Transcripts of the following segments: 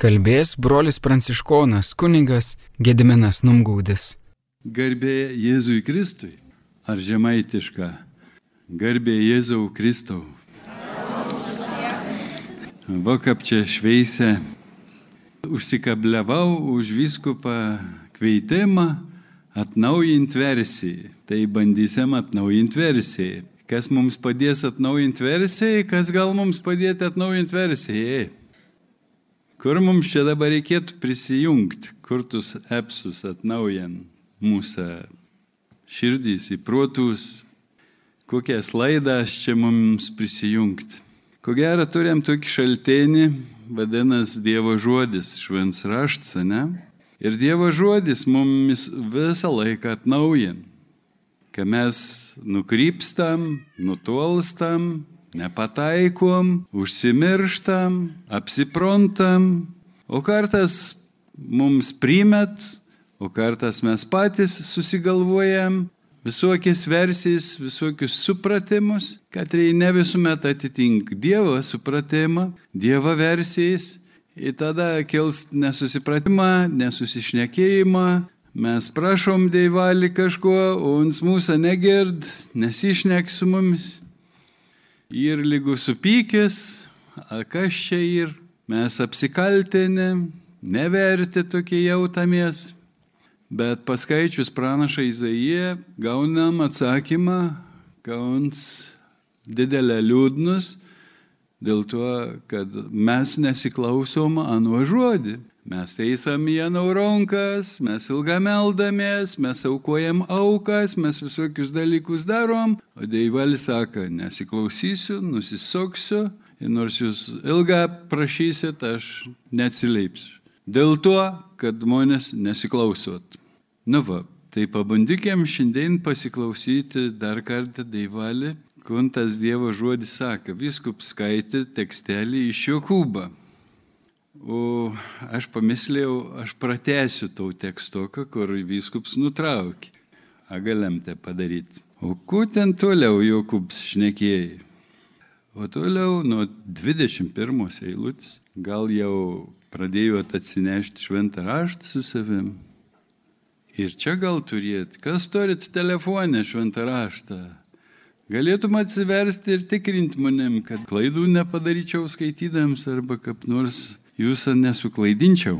Kalbės brolis pranciškonas kunigas Gediminas Numgaudis. Garbė Jėzui Kristui. Ar žemaitiška? Garbė Jėzau Kristau. Va kaip čia šveisė. Užsikabliavau už viskupą kveitimą atnaujinti versiją. Tai bandysim atnaujinti versiją. Kas mums padės atnaujinti versiją, kas gal mums padėti atnaujinti versiją. Kur mums čia dabar reikėtų prisijungti, kur tuos epsus atnaujan mūsų širdys į protus, kokias laidas čia mums prisijungti. Ko gero turim tokį šaltenį, vadinasi Dievo žodis, švens raštas, ne? Ir Dievo žodis mums visą laiką atnaujin. Kai mes nukrypstam, nutolstam, nepataikom, užsimirštam, apsiprontam, o kartas mums primet, o kartas mes patys susigalvojam visokias versijas, visokius supratimus, kad tai ne visuomet atitink Dievo supratimą, Dievo versijas. Ir tada kils nesusipratimą, nesusišnekėjimą, mes prašom Dievalį kažko, o jis mūsų negird, nesišnek su mumis ir lygų supykęs, kas čia ir mes apsikaltinę, neverti tokie jautamės. Bet paskaičius pranašą Izaiją gaunam atsakymą, gauns didelę liūdnus dėl to, kad mes nesiklausom anuo žodį. Mes teisam Janau rankas, mes ilgą meldamės, mes aukojam aukas, mes visokius dalykus darom, o Deivalis sako, nesiklausysiu, nusisoksiu ir nors jūs ilgą prašysit, aš neatsileipsiu. Dėl to, kad žmonės nesiklausot. Nu va, tai pabandykim šiandien pasiklausyti dar kartą Deivalį, kuntas Dievo žodis sako, viskup skaitė tekstelį iš Jokūbą. O aš pamislėjau, aš pratęsiu tau tekstoką, kur vyskups nutraukė. A galim tai padaryti. O ku ten toliau Jokubs šnekėjai? O toliau nuo 21 eilutės gal jau pradėjo atsinešti šventą raštą su savim. Ir čia gal turėt, kas turit telefonę šventą raštą? Galėtum atsiversti ir tikrinti manim, kad klaidų nepadaryčiau skaitydams arba kaip nors jūsų nesuklaidinčiau.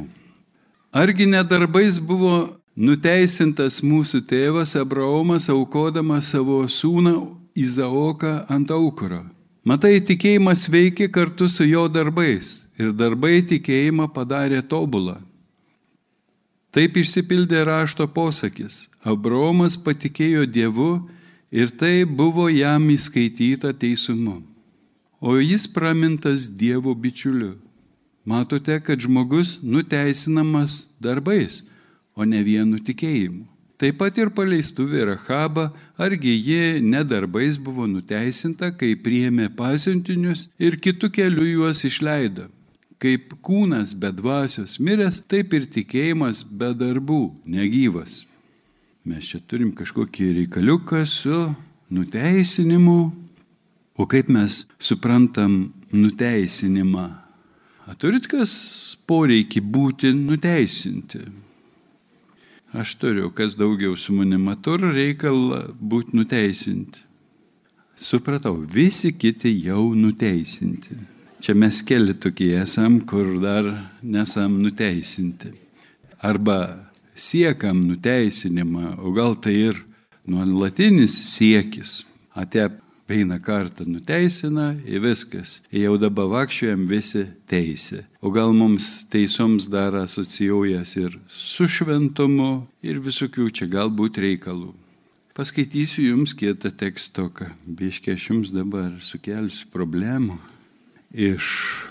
Argi nedarbais buvo nuteisintas mūsų tėvas Abraomas aukodamas savo sūną Izaoką ant aukuro. Matai, tikėjimas veikia kartu su jo darbais ir darbai tikėjimą padarė tobulą. Taip išsipildė rašto posakis. Abraomas patikėjo Dievu ir tai buvo jam įskaityta teisumu. O jis pramintas Dievo bičiuliu. Matote, kad žmogus nuteisinamas darbais, o ne vienu tikėjimu. Taip pat ir paleistuvė Rahaba, argi ji nedarbais buvo nuteisinta, kai priėmė pasiuntinius ir kitų kelių juos išleido. Kaip kūnas be dvasios miręs, taip ir tikėjimas be darbų negyvas. Mes čia turim kažkokį reikaliuką su nuteisinimu. O kaip mes suprantam nuteisinimą? Turit kas poreikį būti nuteisinti? Aš turiu, kas daugiau su manimi turi reikalą būti nuteisinti. Supratau, visi kiti jau nuteisinti. Čia mes keli tokie esam, kur dar nesam nuteisinti. Arba siekam nuteisinimą, o gal tai ir nuolatinis siekis. Atep vieną kartą nuteisina viskas. Jau dabar vakščiojam visi teisė. O gal mums teisoms dar asocijuojas ir su šventumu ir visokių čia galbūt reikalų. Paskaitysiu jums kietą tekstoką. Biškiai aš jums dabar sukelsiu problemų. Iš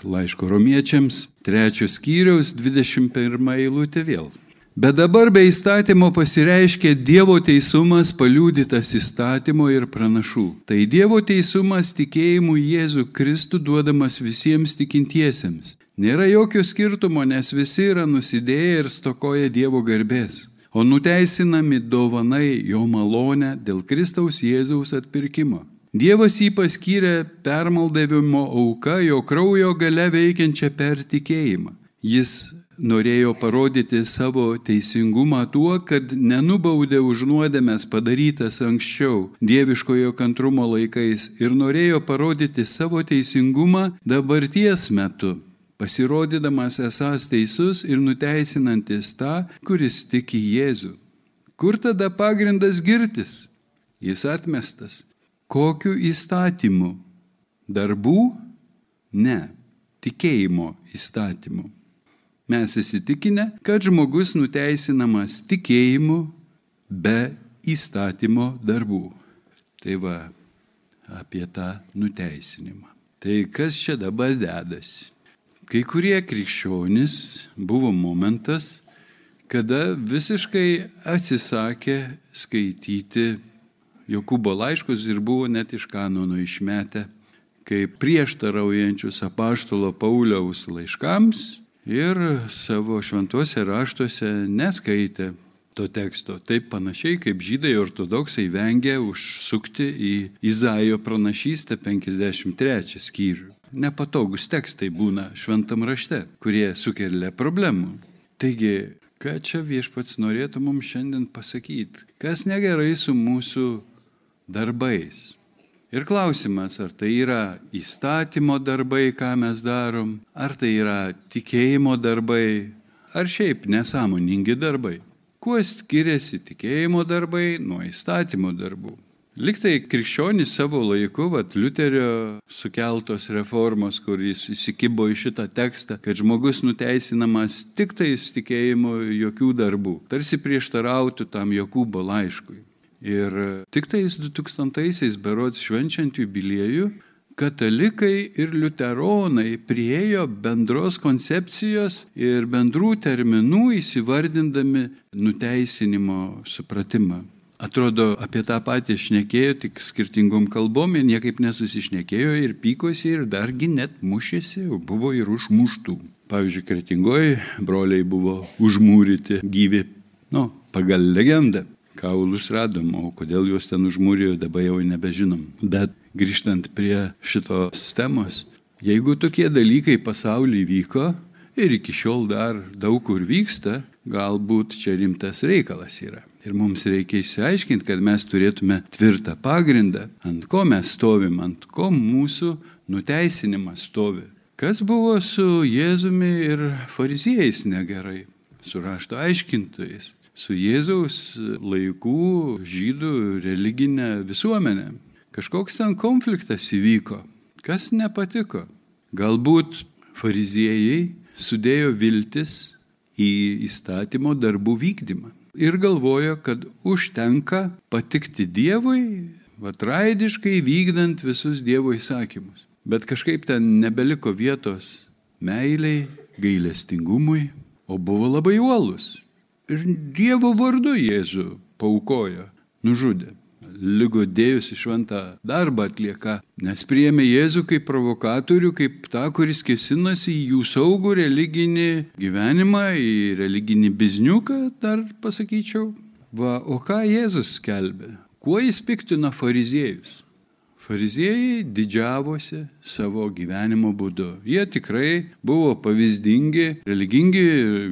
laiško romiečiams, trečios skyriaus, 21 eilutė vėl. Bet dabar be įstatymo pasireiškia Dievo teisumas paliūdytas įstatymo ir pranašų. Tai Dievo teisumas tikėjimu Jėzų Kristų duodamas visiems tikintiesiems. Nėra jokio skirtumo, nes visi yra nusidėję ir stokoja Dievo garbės, o nuteisinami dovanai jo malonę dėl Kristaus Jėzaus atpirkimo. Dievas jį paskyrė permaldavimo auka jo kraujo gale veikiančią per tikėjimą. Jis norėjo parodyti savo teisingumą tuo, kad nenubaudė už nuodėmės padarytas anksčiau dieviškojo kantrumo laikais ir norėjo parodyti savo teisingumą dabarties metu, pasirodydamas esas teisus ir nuteisinantis tą, kuris tiki Jėzų. Kur tada pagrindas girtis? Jis atmestas. Kokiu įstatymu? Darbų? Ne, tikėjimo įstatymu. Mes įsitikinę, kad žmogus nuteisinamas tikėjimu be įstatymo darbų. Tai va, apie tą nuteisinimą. Tai kas čia dabar dedasi? Kai kurie krikščionys buvo momentas, kada visiškai atsisakė skaityti Jokūbo laiškus ir buvo net iš kanono išmetę kaip prieštaraujančius apaštalo Pauliaus laiškams ir savo šventuose raštuose neskaitė to teksto. Taip panašiai kaip žydai ortodoksai vengia užsukti į Izaijo pranašystę 53 skyrių. Nepatogus tekstai būna šventam rašte, kurie sukelia problemų. Taigi, ką čia viešpats norėtų mums šiandien pasakyti? Kas negerai su mūsų darbais? Ir klausimas, ar tai yra įstatymo darbai, ką mes darom, ar tai yra tikėjimo darbai, ar šiaip nesąmoningi darbai. Kuo skiriasi tikėjimo darbai nuo įstatymo darbų? Liktai krikščionys savo laiku, vat Liuterio sukeltos reformos, kuris įsikibo į šitą tekstą, kad žmogus nuteisinamas tik tais tikėjimo jokių darbų, tarsi prieštarautų tam Jokūbo laiškui. Ir tik tais 2000-aisiais berods švenčiant jubiliejų, katalikai ir liuteronai priejo bendros koncepcijos ir bendrų terminų įsivardindami nuteisinimo supratimą. Atrodo, apie tą patį šnekėjo, tik skirtingom kalbom ir niekaip nesusišnekėjo ir pykosi ir dargi net mušėsi, buvo ir užmuštų. Pavyzdžiui, kretingoji broliai buvo užmūryti gyvi, nu, pagal legendą kaulus radom, o kodėl juos ten užmūrėjo, dabar jau nebežinom. Bet grįžtant prie šitos temos, jeigu tokie dalykai pasaulyje vyko ir iki šiol dar daug kur vyksta, galbūt čia rimtas reikalas yra. Ir mums reikia išsiaiškinti, kad mes turėtume tvirtą pagrindą, ant ko mes stovim, ant ko mūsų nuteisinimas stovi. Kas buvo su Jėzumi ir fariziejais negerai, su rašto aiškintojais? Su Jėzaus laikų žydų religinė visuomenė. Kažkoks ten konfliktas įvyko. Kas nepatiko? Galbūt fariziejai sudėjo viltis į įstatymo darbų vykdymą ir galvojo, kad užtenka patikti Dievui, vatraidiškai vykdant visus Dievo įsakymus. Bet kažkaip ten nebeliko vietos meiliai, gailestingumui, o buvo labai uolus ir Dievo vardu Jėzų paukojo, nužudė. Lygo dėjusi šventą darbą atlieka, nes priėmė Jėzų kaip provokatorių, kaip tą, kuris kėsinasi į jų saugų religinį gyvenimą, į religinį bizniuką, dar pasakyčiau. Va, o ką Jėzus skelbė? Kuo jis piktino fariziejus? Fariziejai didžiavosi savo gyvenimo būdu. Jie tikrai buvo pavyzdingi, religingi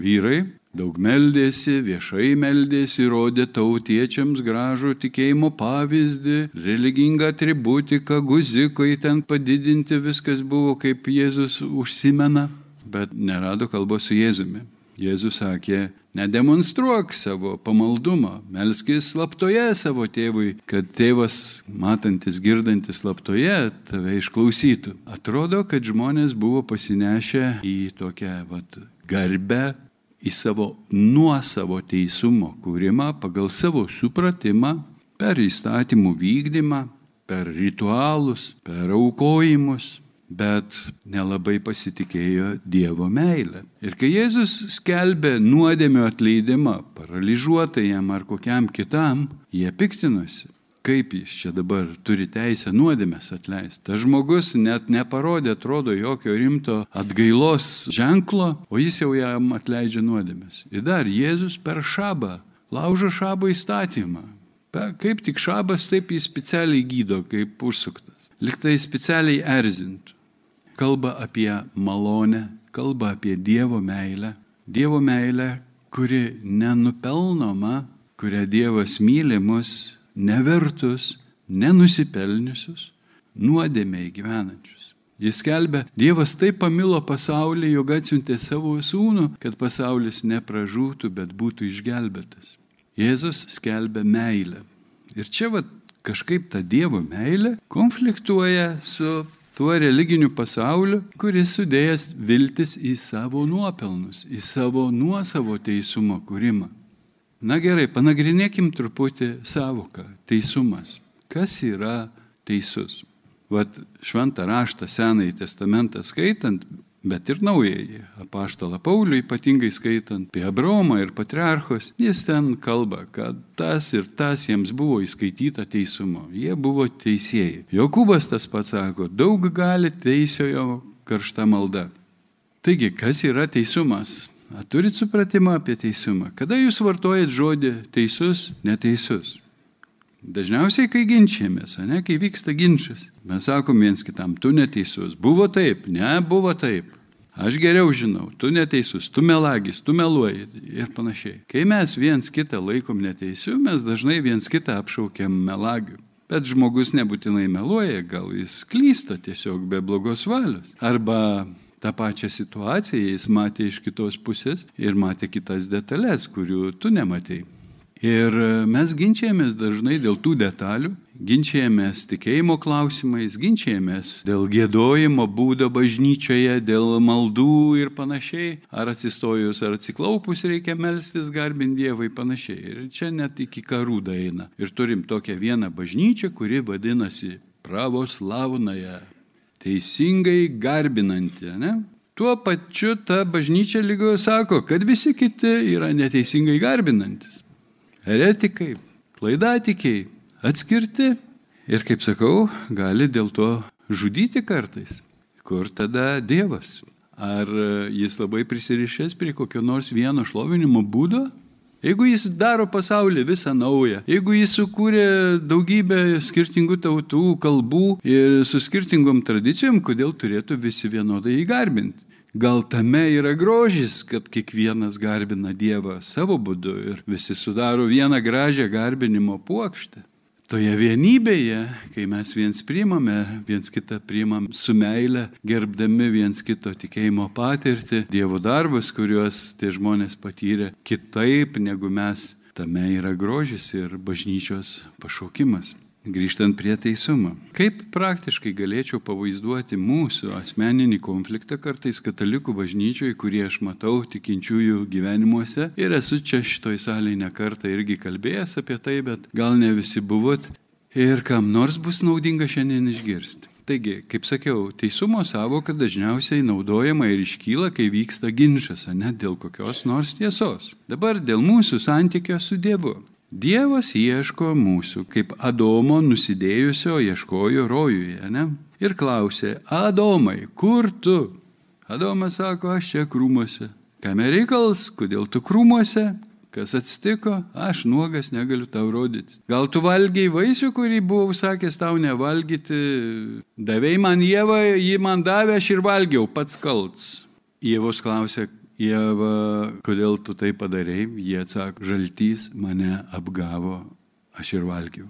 vyrai, Daug meldėsi, viešai meldėsi, rodė tautiečiams gražų tikėjimo pavyzdį, religingą atributiką, guzikai ten padidinti, viskas buvo kaip Jėzus užsimena, bet nerado kalbos su Jėzumi. Jėzus sakė, nedemonstruok savo pamaldumą, melskis slaptoje savo tėvui, kad tėvas, matantis, girdantis slaptoje, tave išklausytų. Atrodo, kad žmonės buvo pasinešę į tokią vat, garbę į savo nuosavo teisumo kūrimą pagal savo supratimą per įstatymų vykdymą, per ritualus, per aukojimus, bet nelabai pasitikėjo Dievo meilę. Ir kai Jėzus skelbė nuodėmio atleidimą paralyžiuotajam ar kokiam kitam, jie piktinosi kaip jis čia dabar turi teisę nuodėmės atleisti. Tas žmogus net neparodė, atrodo, jokio rimto atgailos ženklo, o jis jau jam atleidžia nuodėmės. Ir dar Jėzus per šabą laužo šabo įstatymą. Kaip tik šabas, taip jis specialiai gydo, kaip užsuktas. Liktai specialiai erzintų. Kalba apie malonę kalba apie Dievo meilę. Dievo meilę, kuri nenupelnoma, kurią Dievas myli mus nevertus, nenusipelniusius, nuodėmiai gyvenančius. Jis kelbė, Dievas taip pamilo pasaulį, jog atsiuntė savo sūnų, kad pasaulis nepražūtų, bet būtų išgelbėtas. Jėzus skelbė meilę. Ir čia va kažkaip ta Dievo meilė konfliktuoja su tuo religiniu pasauliu, kuris sudėjęs viltis į savo nuopelnus, į savo nuosavo teisumo kūrimą. Na gerai, panagrinėkim truputį savoką - teisumas. Kas yra teisus? Vat šventą raštą Senąjį testamentą skaitant, bet ir naująjį apaštalą Paulių, ypatingai skaitant apie Abraomą ir patriarchus, jis ten kalba, kad tas ir tas jiems buvo įskaityta teisumo. Jie buvo teisėjai. Jokūbas tas pats sako, daug gali teisiojo karšta malda. Taigi, kas yra teisumas? Ar turit supratimą apie teisumą? Kada jūs vartojat žodį teisus, neteisus? Dažniausiai, kai ginčiamės, ne, kai vyksta ginčas, mes sakom viens kitam, tu neteisus. Buvo taip, ne, buvo taip. Aš geriau žinau, tu neteisus, tu melagis, tu meluoji ir panašiai. Kai mes viens kitą laikom neteisiu, mes dažnai viens kitą apšaukiam melagiu. Bet žmogus nebūtinai meluoja, gal jis klysta tiesiog be blogos valios. Arba tą pačią situaciją jis matė iš kitos pusės ir matė kitas detalės, kurių tu nematėjai. Ir mes ginčiamės dažnai dėl tų detalių, ginčiamės tikėjimo klausimais, ginčiamės dėl gėdojimo būdo bažnyčioje, dėl maldų ir panašiai, ar atsistojus, ar atsiklaupus reikia melstis, garbinti Dievą ir panašiai. Ir čia net iki karų daina. Ir turim tokią vieną bažnyčią, kuri vadinasi pravoslavnaja, teisingai garbinanti, ne? Tuo pačiu ta bažnyčia lygoje sako, kad visi kiti yra neteisingai garbinantis eretikai, klaidatikiai, atskirti ir, kaip sakau, gali dėl to žudyti kartais. Kur tada Dievas? Ar jis labai prisirišęs prie kokio nors vieno šlovinimo būdo? Jeigu jis daro pasaulį visą naują, jeigu jis sukūrė daugybę skirtingų tautų, kalbų ir su skirtingom tradicijom, kodėl turėtų visi vienodai įgarbinti? Gal tame yra grožis, kad kiekvienas garbina Dievą savo būdu ir visi sudaro vieną gražią garbinimo puokštę. Toje vienybėje, kai mes viens priimame, viens kitą priimam su meile, gerbdami viens kito tikėjimo patirtį, Dievo darbus, kuriuos tie žmonės patyrė kitaip negu mes, tame yra grožis ir bažnyčios pašaukimas. Grįžtant prie teisumo. Kaip praktiškai galėčiau pavaizduoti mūsų asmeninį konfliktą kartais katalikų bažnyčioje, kurį aš matau tikinčiųjų gyvenimuose ir esu čia šitoj salėje nekartą irgi kalbėjęs apie tai, bet gal ne visi buvot ir kam nors bus naudinga šiandien išgirsti. Taigi, kaip sakiau, teisumo savoka dažniausiai naudojama ir iškyla, kai vyksta ginčas, ne dėl kokios nors tiesos. Dabar dėl mūsų santykio su Dievu. Dievas ieško mūsų, kaip Adomo nusidėjusio ieškojo rojuje, ne? Ir klausė, Adomai, kur tu? Adomas sako, aš čia krūmuose. Kam reikals, kodėl tu krūmuose? Kas atsitiko? Aš nuogas negaliu tau rodyti. Gal tu valgiai vaisių, kurį buvau sakęs tau nevalgyti? Davėjai man Jėvą, jį man davė, aš ir valgiau, pats kalts. Jėvos klausė, Jėva, kodėl tu tai padarėjai? Jie atsako, žaltys mane apgavo, aš ir valgiau.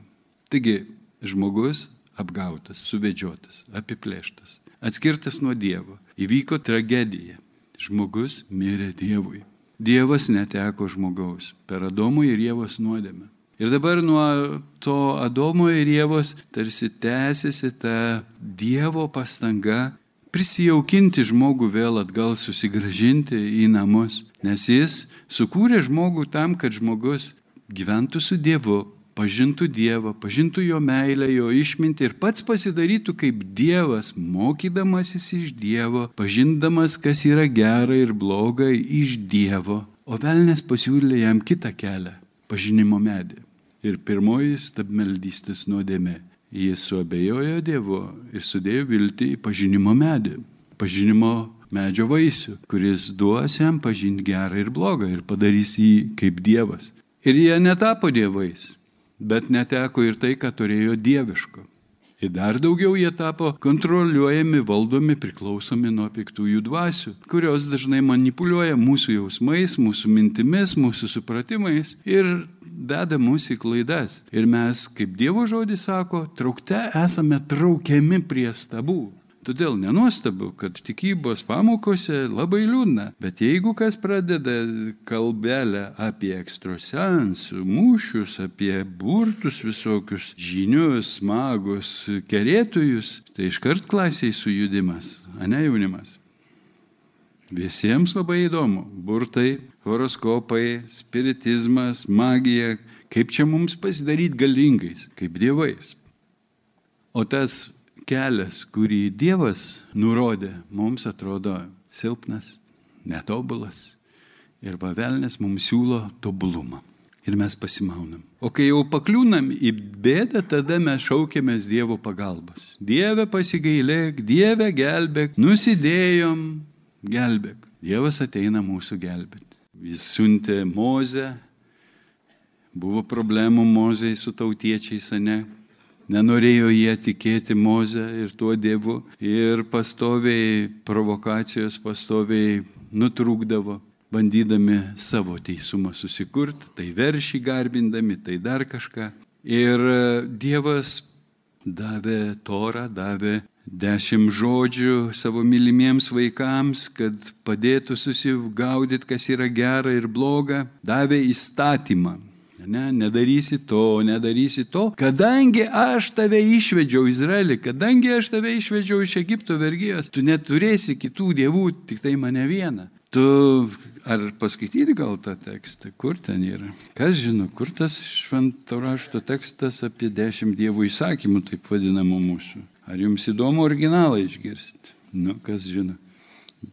Taigi, žmogus apgautas, suvedžiotas, apiplėštas, atskirtas nuo Dievo. Įvyko tragedija. Žmogus mirė Dievui. Dievas neteko žmogaus per Adomo ir Jėvos nuodėmę. Ir dabar nuo to Adomo ir Jėvos tarsi tęsiasi ta Dievo pastanga prisijaukinti žmogų vėl atgal, susigražinti į namus, nes jis sukūrė žmogų tam, kad žmogus gyventų su Dievu, pažintų Dievą, pažintų jo meilę, jo išmintį ir pats pasidarytų kaip Dievas, mokydamasis iš Dievo, pažindamas, kas yra gera ir bloga iš Dievo. O velnės pasiūlė jam kitą kelią - pažinimo medį. Ir pirmoji stabmeldystės nuodėmė Jis suabejojo Dievu ir sudėjo viltį į pažinimo medį, pažinimo medžio vaisių, kuris duos jam pažinti gerą ir blogą ir padarys jį kaip Dievas. Ir jie netapo dievais, bet neteko ir tai, ką turėjo dieviško. Ir dar daugiau jie tapo kontroliuojami, valdomi, priklausomi nuo piktųjų dvasių, kurios dažnai manipuliuoja mūsų jausmais, mūsų mintimis, mūsų supratimais ir veda mus į klaidas. Ir mes, kaip Dievo žodis sako, traukte esame traukiami prie stabų. Todėl nenuostabu, kad tikybos pamokose labai liūdna. Bet jeigu kas pradeda kalbelę apie ekstrosensų, mūšius, apie burtus visokius, žinius, magus, kerėtojus, tai iškart klasiai sujudimas, o ne jaunimas. Visiems labai įdomu. Burtai, horoskopai, spiritizmas, magija, kaip čia mums pasidaryti galingais, kaip dievais. O tas kelias, kurį Dievas nurodė, mums atrodo silpnas, netobulas. Ir pavelnės mums siūlo tobulumą. Ir mes pasimaunam. O kai jau pakliūnam į bėdą, tada mes šaukėmės Dievo pagalbos. Dieve pasigailėk, Dieve gelbėk, nusidėjom, gelbėk. Dievas ateina mūsų gelbėti. Jis siuntė Mozę, buvo problemų Mozei su tautiečiais, ne, Nenorėjo jie tikėti Moze ir tuo Dievu. Ir pastoviai provokacijos, pastoviai nutrūkdavo, bandydami savo teisumą susikurti, tai veršį garbindami, tai dar kažką. Ir Dievas davė torą, davė dešimt žodžių savo mylimiems vaikams, kad padėtų susigaudyti, kas yra gera ir bloga, davė įstatymą. Ne, nedarysi to, nedarysi to, kadangi aš tave išvedžiau Izraelį, kadangi aš tave išvedžiau iš Egipto vergyjos, tu neturėsi kitų dievų, tik tai mane vieną. Tu ar paskaityti gal tą tekstą, kur ten yra? Kas žino, kur tas švento rašto tekstas apie dešimt dievų įsakymų, taip vadinamų mūsų? Ar jums įdomu originalą išgirsti? Nu, kas žino?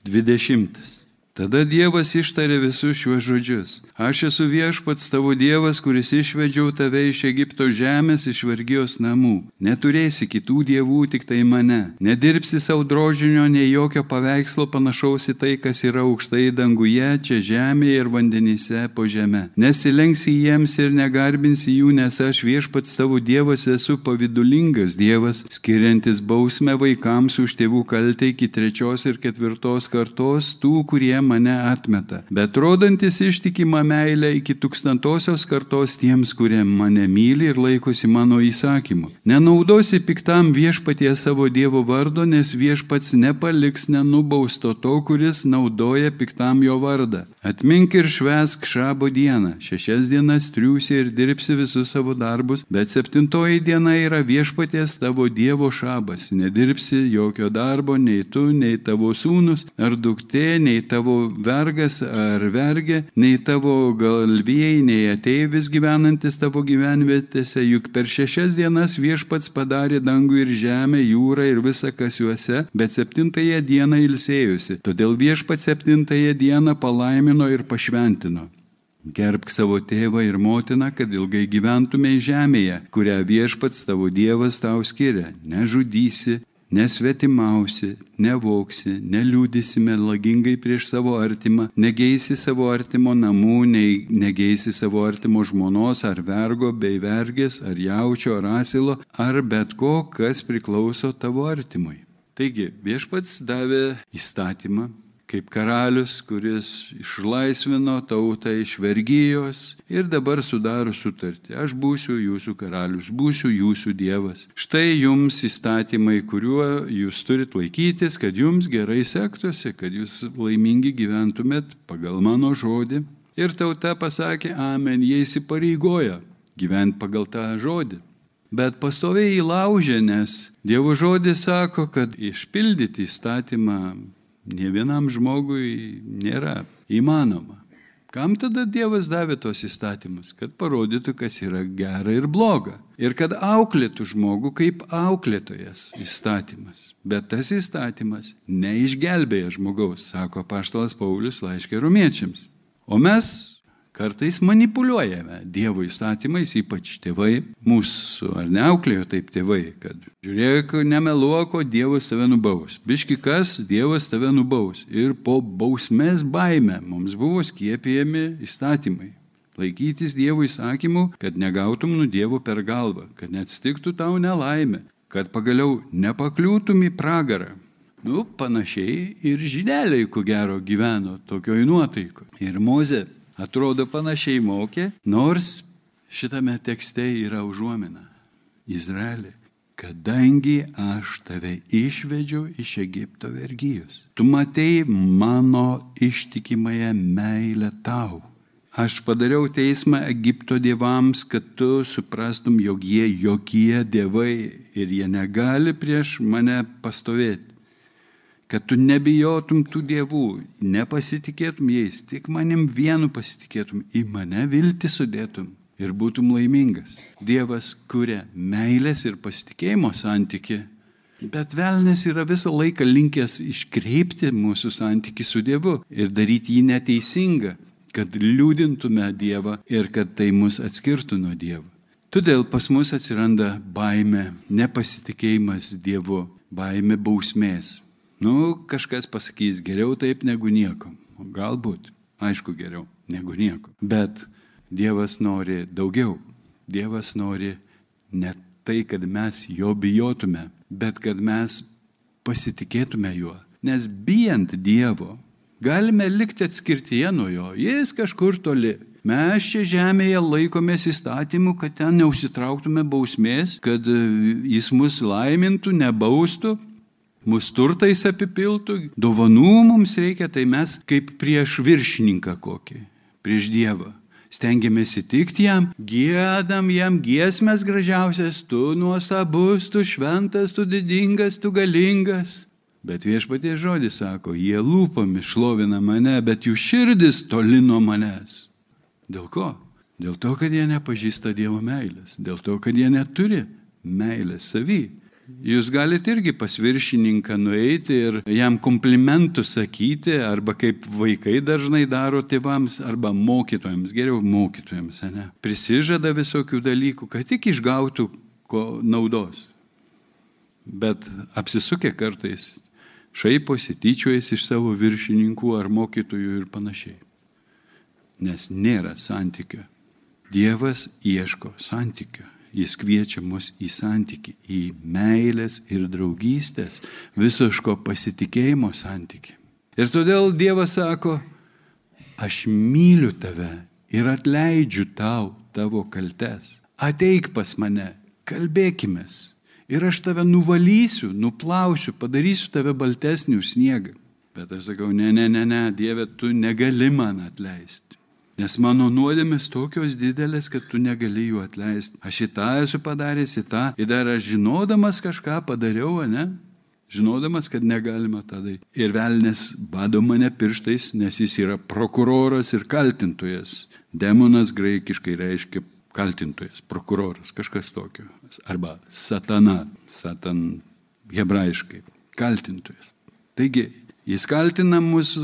Dvidešimtas. Tada Dievas ištarė visus šiuos žodžius. Aš esu viešpats tavo Dievas, kuris išvedžiau tave iš Egipto žemės, iš vergijos namų. Neturėsi kitų dievų, tik tai mane. Nedirbsi savo drožinio, nei jokio paveikslo panašaus į tai, kas yra aukštai danguje, čia žemėje ir vandenyse po žemę. Nesilenksi jiems ir negarbinsi jų, nes aš viešpats tavo Dievas esu pavidulingas Dievas, skiriantis bausmę vaikams už tėvų kaltę iki trečios ir ketvirtos kartos tų, kurie mane atmeta, bet rodantis ištikimą meilę iki tūkstantosios kartos tiems, kurie mane myli ir laikosi mano įsakymų. Nenaudosi piktam viešpatie savo Dievo vardo, nes viešpats nepaliks nenubausto to, kuris naudoja piktam jo vardą. Atmink ir švesk šabo dieną. Šešias dienas triūsi ir dirbsi visus savo darbus, bet septintoji diena yra viešpaties tavo Dievo šabas. Nedirbsi jokio darbo, nei tu, nei tavo sūnus, ar duktė, nei tavo vergas ar vergė, nei tavo galvėjai, nei ateivis gyvenantis tavo gyvenvietėse, juk per šešias dienas viešpats padarė dangų ir žemę, jūrą ir visą, kas juose, bet septintąją dieną ilsėjusi. Todėl viešpats septintąją dieną palaimino ir pašventino. Gerbk savo tėvą ir motiną, kad ilgai gyventumei žemėje, kurią viešpats tavo Dievas tau skiria. Nežudysi, nesvetimausi, nevoksi, neliūdisi melagingai prieš savo artimą, negeisi savo artimo namų, negeisi savo artimo žmonos ar vergo, bei vergės, ar jaučio, ar asilo, ar bet ko, kas priklauso tavo artimui. Taigi viešpats davė įstatymą, kaip karalius, kuris išlaisvino tautą iš vergyjos ir dabar sudaro sutartį. Aš būsiu jūsų karalius, būsiu jūsų dievas. Štai jums įstatymai, kuriuo jūs turit laikytis, kad jums gerai sektųsi, kad jūs laimingi gyventumėt pagal mano žodį. Ir tauta pasakė, amen, jie įsipareigoja gyventi pagal tą žodį. Bet pastoviai įlaužė, nes Dievo žodis sako, kad išpildyti įstatymą ne vienam žmogui nėra įmanoma. Kam tada Dievas davė tos įstatymus? Kad parodytų, kas yra gera ir bloga. Ir kad auklėtų žmogų kaip auklėtojas įstatymas. Bet tas įstatymas neišgelbėja žmogaus, sako paštalas Paulius laiškė romiečiams. O mes Kartais manipuliuojame Dievo įstatymais, ypač tėvai, mūsų ar neauklėjo taip tėvai, kad žiūrėk, nemeluoko, Dievas tave nubaus. Biški kas, Dievas tave nubaus. Ir po bausmės baime mums buvo skiepijami įstatymai. Laikytis Dievo įsakymų, kad negautum nu Dievo per galvą, kad neatsitiktų tau nelaimė, kad pagaliau nepakliūtum į pragarą. Nu, panašiai ir žineliai, ko gero, gyveno tokioj nuotaiko. Ir Moze atrodo panašiai mokė, nors šitame tekste yra užuomina. Izraelį, kadangi aš tave išvedžiau iš Egipto vergyjos, tu matei mano ištikimąją meilę tau. Aš padariau teismą Egipto dievams, kad tu suprastum, jog jie jokie dievai ir jie negali prieš mane pastovėti. Kad tu nebijotum tų dievų, nepasitikėtum jais, tik manim vienu pasitikėtum, į mane vilti sudėtum ir būtum laimingas. Dievas kuria meilės ir pasitikėjimo santyki, bet velnės yra visą laiką linkęs iškreipti mūsų santyki su Dievu ir daryti jį neteisingą, kad liūdintume Dievą ir kad tai mus atskirtų nuo Dievo. Todėl pas mus atsiranda baime, nepasitikėjimas Dievu, baime bausmės. Nu, kažkas pasakys geriau taip negu nieko. Galbūt, aišku, geriau negu nieko. Bet Dievas nori daugiau. Dievas nori ne tai, kad mes jo bijotume, bet kad mes pasitikėtume juo. Nes bijant Dievo, galime likti atskirtyje nuo jo. Jis kažkur toli. Mes čia žemėje laikomės įstatymų, kad ten neusitrauktume bausmės, kad jis mus laimintų, nebaustų, mus turtais apipiltų, dovanų mums reikia, tai mes kaip prieš viršininką kokį, prieš Dievą stengiamės įtikti jam, gėdam jam giesmės gražiausias, tu nuostabus, tu šventas, tu didingas, tu galingas. Bet viešpatie žodis sako, jie lūpomis šlovina mane, bet jų širdis toli nuo manęs. Dėl ko? Dėl to, kad jie nepažįsta Dievo meilės, dėl to, kad jie neturi meilės savy. Jūs galite irgi pas viršininką nueiti ir jam komplimentų sakyti, arba kaip vaikai dažnai daro tėvams, arba mokytojams, geriau mokytojams, ne? Prisižada visokių dalykų, kad tik išgautų naudos. Bet apsisukę kartais šaiposi, tyčiojasi iš savo viršininkų ar mokytojų ir panašiai. Nes nėra santykio. Dievas ieško santykio. Jis kviečia mus į santyki, į meilės ir draugystės, visoško pasitikėjimo santyki. Ir todėl Dievas sako, aš myliu tave ir atleidžiu tau tavo kaltes. Ateik pas mane, kalbėkime. Ir aš tave nuvalysiu, nuplausiu, padarysiu tave baltesnį už sniegą. Bet aš sakau, ne, ne, ne, ne, Dieve, tu negali man atleisti. Nes mano nuodėmės tokios didelės, kad tu negali jų atleisti. Aš į tą esu padaręs, į tą. Ir dar aš žinodamas kažką padariau, ne? Žinodamas, kad negalima tą daryti. Ir velnės bado mane pirštais, nes jis yra prokuroras ir kaltintojas. Demonas graikiškai reiškia kaltintojas, prokuroras, kažkas tokio. Arba satana, satan hebrajiškai, kaltintojas. Taigi, jis kaltina mus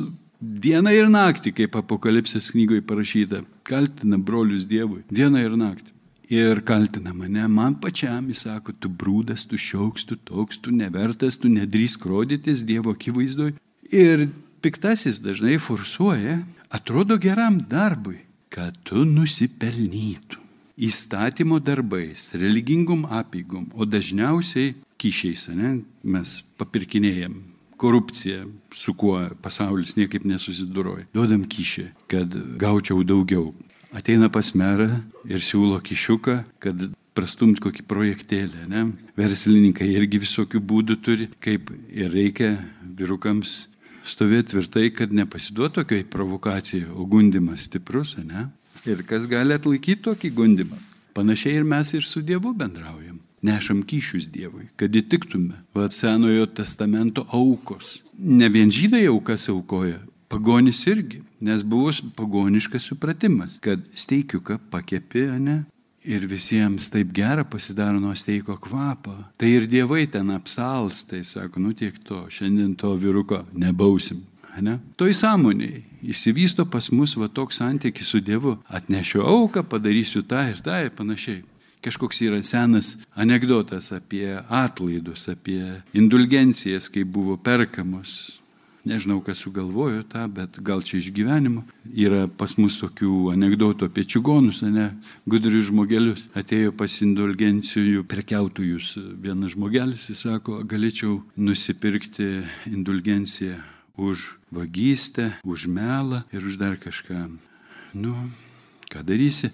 Dieną ir naktį, kaip apokalipsės knygoje parašyta, kaltina brolius Dievui. Dieną ir naktį. Ir kaltina mane, man pačiam, jis sako, tu brūdas, tu šioks, tu toks, tu nevertas, tu nedrįsk rodytis Dievo akivaizdoj. Ir piktasis dažnai forsuoja, atrodo geram darbui, kad tu nusipelnytum. Įstatymo darbais, religingom apygom, o dažniausiai kyšiais, ne, mes papirkinėjom korupcija, su kuo pasaulis niekaip nesusiduroja. Duodam kyšį, kad gaučiau daugiau. Ateina pas merą ir siūlo kišiuką, kad prastumt kokį projektėlį. Ne? Verslininkai irgi visokių būdų turi, kaip ir reikia vyrukams stovėti tvirtai, kad nepasiduotų tokiai provokacijai, o gundimas stiprus, ne? Ir kas gali atlaikyti tokį gundimą? Panašiai ir mes ir su Dievu bendraujam. Nešam kyšius Dievui, kad įtiktume. Vat senojo testamento aukos ne vien žydai aukas aukoja, pagonis irgi, nes buvo pagoniškas supratimas, kad steikiuką pakepi, ne? Ir visiems taip gera pasidaro nuo steiko kvapo. Tai ir dievai ten apsals, tai sako, nu tiek to, šiandien to vyruko nebausim. Ne? Toj sąmoniai įsivysto pas mus va toks santykis su Dievu. Atnešiu auką, padarysiu tą ir tą ir panašiai. Kažkoks yra senas anegdotas apie atlaidus, apie indulgencijas, kai buvo perkamos. Nežinau, kas sugalvojo tą, bet gal čia iš gyvenimo. Yra pas mus tokių anegdotų apie čigonus, ne, gudrius žmogelius. Atėjo pas indulgencijų prekiautojus vienas žmogelis, jis sako, galėčiau nusipirkti indulgenciją už vagystę, už melą ir už dar kažką. Nu, ką darysi,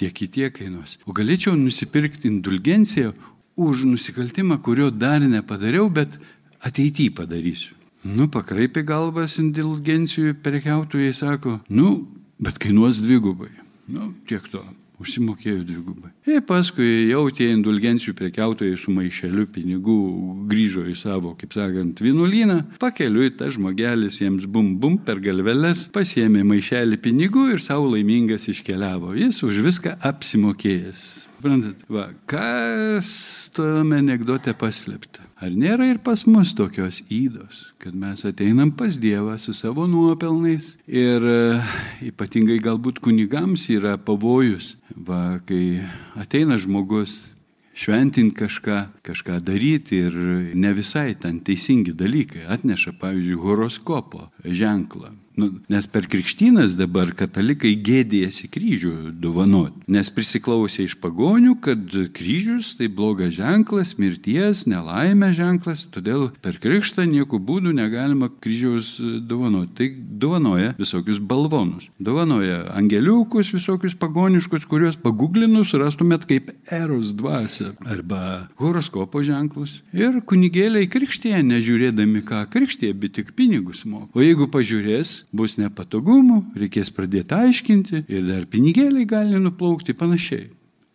tiek į tiek kainuos. O galėčiau nusipirkti indulgenciją už nusikaltimą, kurio dar nepadariau, bet ateityje padarysiu. Nu, pakraipė galvas indulgencijų prekiautojai, sako, nu, bet kainuos dvigubai. Nu, tiek to užsimokėjo dvigubai. Ir paskui jau tie indulgencijų prekiautojai su maišeliu pinigų grįžo į savo, kaip sakant, vienuolyną, pakeliui tas žmogelis jiems bum bum per galveles, pasiemė maišelį pinigų ir savo laimingas iškeliavo. Jis už viską apsimokėjęs. Suprantat, va, kas tame anegdote paslėpta? Ar nėra ir pas mus tokios įdos, kad mes ateinam pas Dievą su savo nuopelnais ir e, ypatingai galbūt kunigams yra pavojus, va, kai ateina žmogus šventinti kažką, kažką daryti ir ne visai ten teisingi dalykai atneša, pavyzdžiui, horoskopo ženklą. Nu, nes per krikštynas dabar katalikai gėdėjasi kryžių dovanoti, nes prisiklausė iš pagonių, kad kryžius tai blogas ženklas, mirties, nelaimė ženklas, todėl per krikštą nieku būdų negalima kryžiaus dovanoti. Tai dovanoja visokius balvonus, dovanoja angeliukus visokius pagoniškus, kuriuos paguglinus rastumėt kaip eros dvasia arba horoskopo ženklus. Ir kunigėliai krikštėje, nežiūrėdami ką krikštėje, bet tik pinigus moka. O jeigu pažiūrės, bus nepatogumų, reikės pradėti aiškinti ir dar pinigėliai gali nuplaukti panašiai.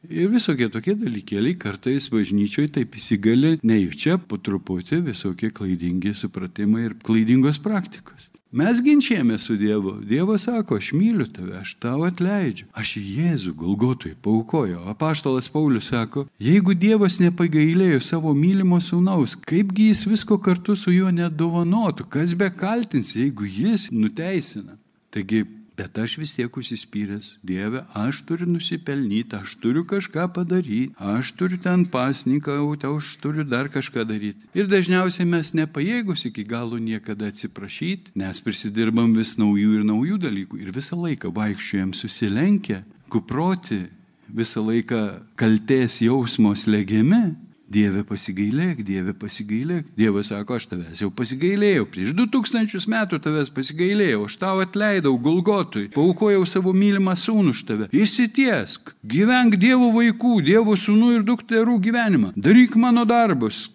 Ir visokie tokie dalykėliai kartais bažnyčioje taip įsigali, neįčia po truputį visokie klaidingi supratimai ir klaidingos praktikos. Mes ginčiame su Dievu. Dievas sako, aš myliu tave, aš tau atleidžiu. Aš Jėzų Golgotui paukojo. Apaštalas Paulius sako, jeigu Dievas nepagailėjo savo mylimo sūnaus, kaipgi jis visko kartu su juo nedovanotų, kas be kaltins, jeigu jis nuteisina. Taigi Bet aš vis tiek užsispyręs, Dieve, aš turiu nusipelnyti, aš turiu kažką padaryti, aš turiu ten pasnikauti, aš turiu dar kažką daryti. Ir dažniausiai mes nepajėgus iki galo niekada atsiprašyti, nes prisidirbam vis naujų ir naujų dalykų ir visą laiką vaikščiojam susilenkę, kuproti, visą laiką kalties jausmos legiami Dieve pasigailėk, Dieve pasigailėk. Dievas sako, aš tavęs jau pasigailėjau. Prieš 2000 metų tavęs pasigailėjau, aš tau atleidau Golgotui, paukojau savo mylimą sūnų už tave. Įsitiesk, gyvenk Dievo vaikų, Dievo sūnų ir dukterų gyvenimą. Daryk mano darbus,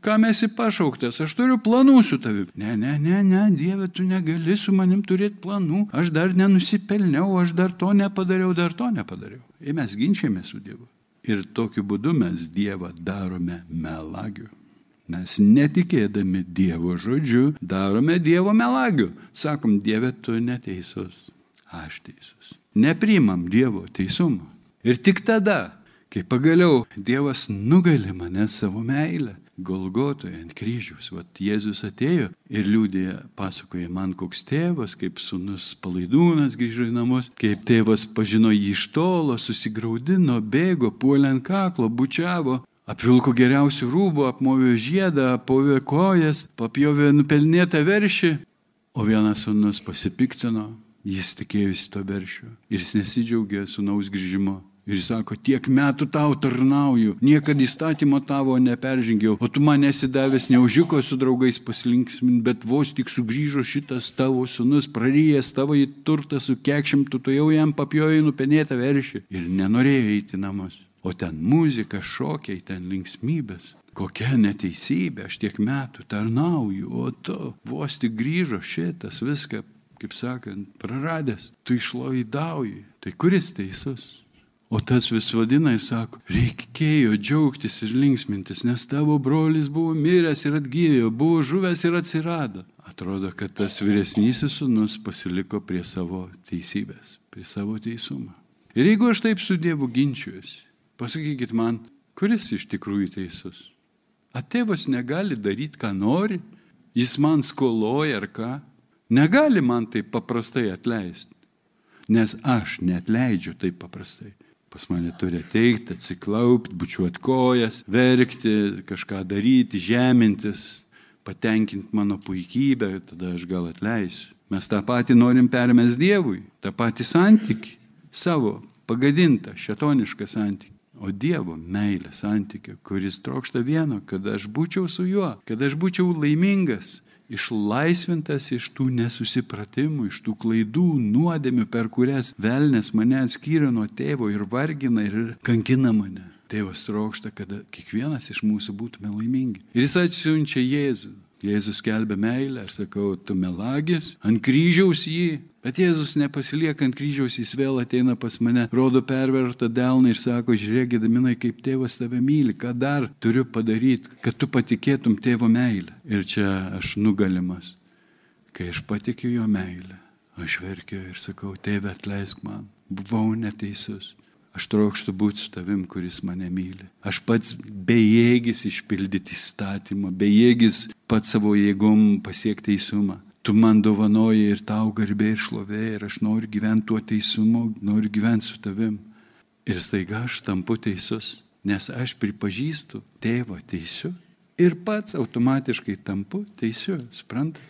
kam esi pašauktas, aš turiu planų su tavimi. Ne, ne, ne, ne, Dieve, tu negali su manim turėti planų, aš dar nenusipelniau, aš dar to nepadariau, dar to nepadariau. Ir mes ginčiame su Dievu. Ir tokiu būdu mes Dievą darome melagiu. Mes netikėdami Dievo žodžiu darome Dievo melagiu. Sakom, Dieve, tu neteisus, aš teisus. Neprimam Dievo teisumą. Ir tik tada, kai pagaliau Dievas nugali mane savo meilę, Golgotoje ant kryžiaus. Vat Jėzus atėjo ir liūdė, pasakoja man, koks tėvas, kaip sunus palaidūnas grįžo į namus, kaip tėvas pažino jį iš tolo, susigaudino, bėgo, puolė ant kaklo, bučiavo. Apvilko geriausių rūbų, apmovė žiedą, apmovė kojas, papjovė nupelnėtą veršį, o vienas sunus pasipiktino, jis tikėjusi to veršiu ir jis nesidžiaugė sunaus grįžimo. Ir sako, tiek metų tau tarnauju, niekada įstatymo tavo neperžengiau, o tu man esi davęs neužiko su draugais paslinksmin, bet vos tik sugrįžo šitas tavo sunus, prarijęs tavo į turtą su kekšimtu, tu jau jam papjojai nupenėtą veršį ir nenorėjo eiti namus. O ten muzika, šokiai, ten linksmybės. Kokia neteisybė, aš tiek metų tarnauju, o tu vos tik grįžo šitas viską, kaip sakant, praradęs, tu išloidauji. Tai kuris teisus? O tas vis vadina ir sako, reikėjo džiaugtis ir linksmintis, nes tavo brolis buvo miręs ir atgyjo, buvo žuvęs ir atsirado. Atrodo, kad tas vyresnysis sunus pasiliko prie savo teisybės, prie savo teisumo. Ir jeigu aš taip su Dievu ginčiuosi, pasakykit man, kuris iš tikrųjų teisus? Atėvas negali daryti, ką nori, jis man skoloja ar ką. Negali man taip paprastai atleisti, nes aš netleidžiu taip paprastai. Pas mane turi ateiti, atsiklaupti, bučiuoti kojas, verkti, kažką daryti, žemintis. patenkinti mano puikybę, tada aš gal atleisiu. Mes tą patį norim permės Dievui, tą patį santyki, savo pagadintą, šetonišką santyki. O Dievo meilė santykio, kuris trokšta vieno, kad aš būčiau su juo, kad aš būčiau laimingas, išlaisvintas iš tų nesusipratimų, iš tų klaidų, nuodėmių, per kurias velnės mane atskyrė nuo tėvo ir vargina ir kankina mane. Tėvas trokšta, kad kiekvienas iš mūsų būtume laimingi. Ir jis atsiunčia Jėzų. Jėzus kelbė meilę, aš sakau, tu melagis, ant kryžiaus jį. Bet Jėzus nepasilieka ant kryžiaus, jis vėl ateina pas mane, rodo pervertą delną ir sako, žiūrėk, Gedaminai, kaip tėvas tave myli, ką dar turiu padaryti, kad tu patikėtum tėvo meilę. Ir čia aš nugalimas. Kai aš patikiu jo meilę, aš verkiu ir sakau, tėve atleisk man, buvau neteisus. Aš trokštų būti su tavim, kuris mane myli. Aš pats bejėgis išpildyti įstatymą, bejėgis pats savo jėgom pasiekti teisumą. Tu man dovanoji ir tau garbė ir šlovė ir aš noriu gyventi tuo teisumu, noriu gyventi su tavim. Ir staiga aš tampu teisus, nes aš pripažįstu tėvą teisiu ir pats automatiškai tampu teisiu, suprantate?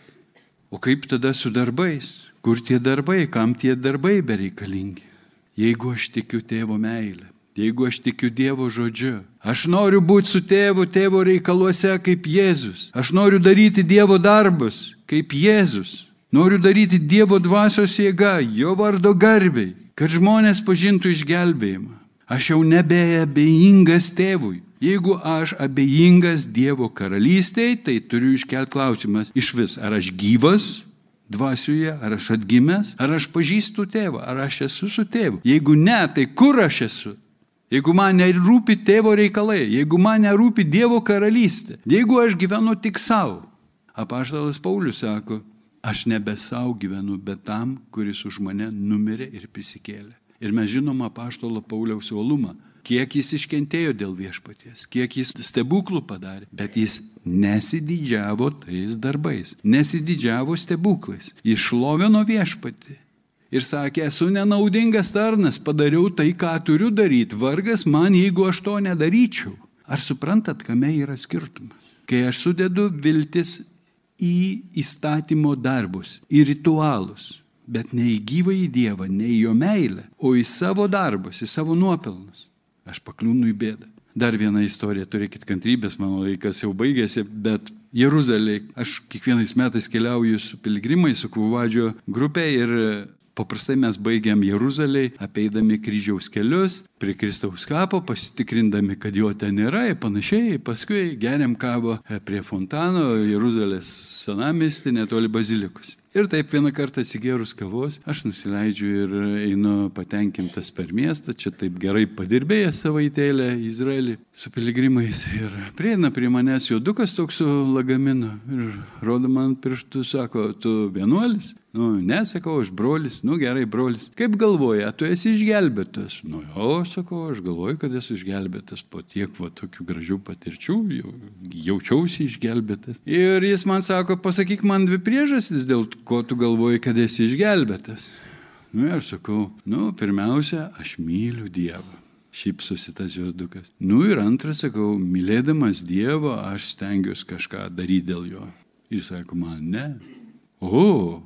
O kaip tada su darbais? Kur tie darbai, kam tie darbai bereikalingi? Jeigu aš tikiu tėvo meilę, jeigu aš tikiu Dievo žodžiu, aš noriu būti su tėvu tėvo reikaluose kaip Jėzus, aš noriu daryti Dievo darbus kaip Jėzus, noriu daryti Dievo dvasios jėga, jo vardo garbiai, kad žmonės pažintų išgelbėjimą. Aš jau nebeabejingas tėvui. Jeigu aš abejingas Dievo karalystėje, tai turiu iškelti klausimas iš vis, ar aš gyvas, dvasioje, ar aš atgimęs, ar aš pažįstu tėvą, ar aš esu su tėvu. Jeigu ne, tai kur aš esu? Jeigu man nerūpi tėvo reikalai, jeigu man nerūpi Dievo karalystė, jeigu aš gyvenu tik savo. Apaštalas Paulius sako, aš nebe savo gyvenu, bet tam, kuris už mane numirė ir prisikėlė. Ir mes žinom apaštalo Pauliaus uolumą kiek jis iškentėjo dėl viešpaties, kiek jis stebuklų padarė, bet jis nesididžiavo tais darbais, nesididžiavo stebuklais, jis šlovino viešpatį. Ir sakė, esu nenaudingas tarnas, padariau tai, ką turiu daryti, vargas man, jeigu aš to nedaryčiau. Ar suprantat, kame yra skirtumas? Kai aš sudedu viltis į įstatymo darbus, į ritualus, bet ne į gyvą į Dievą, ne į jo meilę, o į savo darbus, į savo nuopelnus aš pakliūnu į bėdą. Dar viena istorija, turėkit kantrybės, mano laikas jau baigėsi, bet Jeruzalė, aš kiekvienais metais keliauju su piligrimai, su Kuvadžio grupė ir paprastai mes baigiam Jeruzalėje, apeidami kryžiaus kelius, prie Kristaus kapo, pasitikrindami, kad jo ten nėra ir panašiai, paskui geriam kavą prie fontano Jeruzalės senamestį netoli bazilikos. Ir taip vieną kartą atsigėrus kavos, aš nusileidžiu ir einu patenkintas per miestą, čia taip gerai padirbėjęs savaitėlę Izraelį su piligrimais. Ir prieina prie manęs juodukas toks su lagaminu ir rodo man pirštų, sako, tu vienuolis? Nu, nesakau, aš brolis, nu gerai, brolis. Kaip galvoja, tu esi išgelbėtas? Nu, jo, sakau, aš galvoju, kad esu išgelbėtas po tiek va tokių gražių patirčių, jau, jaučiausi išgelbėtas. Ir jis man sako, pasakyk man dvi priežastis, dėl ko tu galvoji, kad esi išgelbėtas. Nu, aš sakau, nu, pirmiausia, aš myliu Dievą. Šypsosi tas jos dukas. Nu ir antras, sakau, mylėdamas Dievą, aš stengiuosi kažką daryti dėl jo. Jis sako, man ne. O,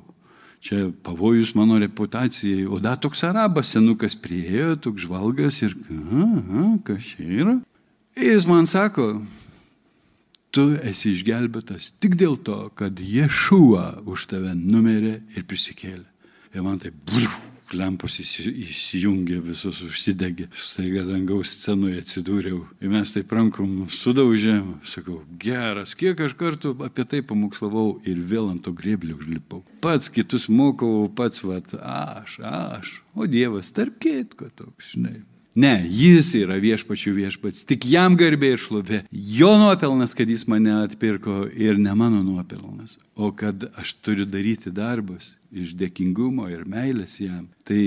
čia pavojus mano reputacijai. O da toks arabas senukas priejo, toks žvalgas ir, aha, kas čia yra? Ir jis man sako, tu esi išgelbėtas tik dėl to, kad Ješua už tave numerė ir prisikėlė. Ir man tai, bliu, lempos įsijungė, visus užsidegė. Staiga dangaus scenoje atsidūriau. Ir mes taip rankom sudaužėm. Sakau, geras, kiek aš kartų apie tai pamokslavau ir vėl ant to grėblio užlipau. Pats kitus mokau, pats vat, aš, aš. O Dievas, tarp kitko toks, žinai. Ne, jis yra viešpačių viešpats, tik jam garbė ir šlovė. Jo nuopelnas, kad jis mane atpirko ir ne mano nuopelnas, o kad aš turiu daryti darbus iš dėkingumo ir meilės jam. Tai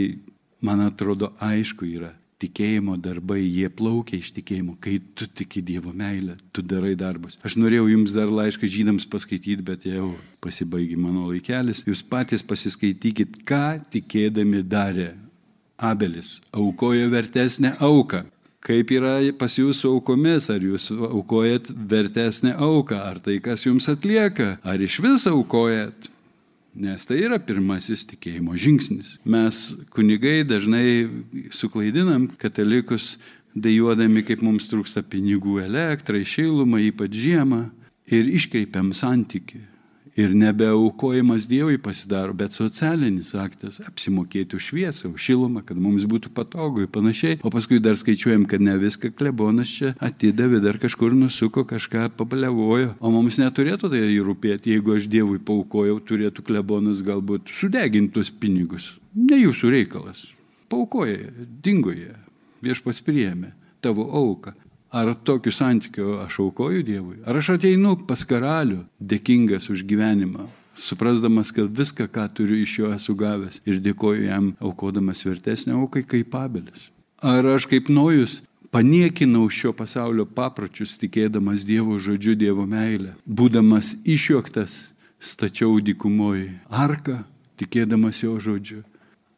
man atrodo aišku yra. Tikėjimo darbai, jie plaukia iš tikėjimo. Kai tu tiki Dievo meilę, tu darai darbus. Aš norėjau jums dar laišką žydams paskaityti, bet jau pasibaigė mano laikelis. Jūs patys pasiskaitykit, ką tikėdami darė Abelis aukojo vertesnę auką. Kaip yra pas jūsų aukomis, ar jūs aukojat vertesnę auką, ar tai, kas jums atlieka, ar iš vis aukojat. Nes tai yra pirmasis tikėjimo žingsnis. Mes kunigai dažnai suklaidinam katalikus, dėjuodami, kaip mums trūksta pinigų elektrai, šilumą, ypač žiemą, ir iškreipiam santyki ir nebeaukojimas Dievui pasidaro, bet socialinis aktas - apsimokėti už šviesą, už šilumą, kad mums būtų patogu ir panašiai. O paskui dar skaičiuojam, kad ne viską klebonas čia atidavė, dar kažkur nusuko, kažką pabalevojo. O mums neturėtų tai rūpėti, jeigu aš Dievui paukojau, turėtų klebonas galbūt sudegintus pinigus. Ne jūsų reikalas. Paukoja, dingoje, viešpas priėmė tavo auką. Ar tokiu santykiu aš aukoju Dievui? Ar aš ateinu pas karalių dėkingas už gyvenimą, suprasdamas, kad viską, ką turiu iš jo esu gavęs ir dėkoju jam aukodamas vertesnę aukai kaip pabelis? Ar aš kaip nojus paniekinau šio pasaulio papročius, tikėdamas Dievo žodžiu, Dievo meilę, būdamas išjuoktas, stačiau dykumoji arką, tikėdamas jo žodžiu.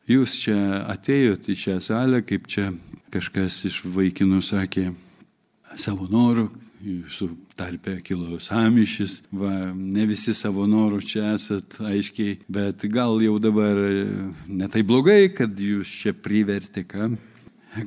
Jūs čia atėjote į šią salę, kaip čia kažkas iš vaikinų sakė, savo norų, jūsų tarpe kilo samišis, va, ne visi savo norų čia esat aiškiai, bet gal jau dabar netai blogai, kad jūs čia privertė, ką.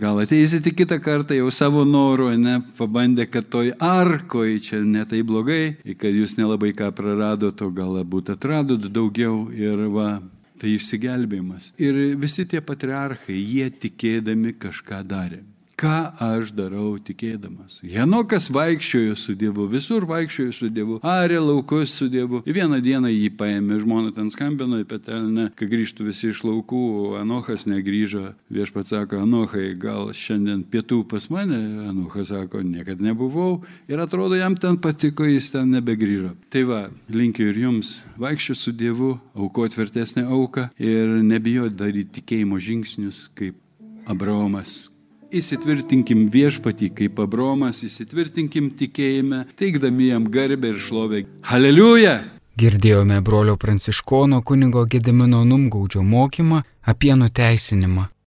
Gal ateisite kitą kartą jau savo norų, ne, pabandę, kad toj arkoj čia netai blogai, kad jūs nelabai ką praradote, o galbūt atradot daugiau ir va, tai išsigelbėjimas. Ir visi tie patriarchai, jie tikėdami kažką darė ką aš darau tikėdamas. Henokas vaikščiojo su Dievu, visur vaikščiojo su Dievu, arė laukus su Dievu. Ir vieną dieną jį paėmė, žmona ten skambino į petelnę, kai grįžtų visi iš laukų, Anochas negryžo. Viešpats sako, Anochai, gal šiandien pietų pas mane, Anochas sako, niekada nebuvau. Ir atrodo, jam ten patiko, jis ten nebegrįžo. Tai va, linkiu ir jums vaikščioti su Dievu, aukoti vertesnę auką ir nebijoti daryti tikėjimo žingsnius kaip Abraomas, įsitvirtinkim viešpatį kaip Abromas, įsitvirtinkim tikėjime, teikdami jam garbę ir šlovę. Aleliuja! Girdėjome brolio pranciškono kunigo Gedimino Numgaudžio mokymą apie nuteisinimą.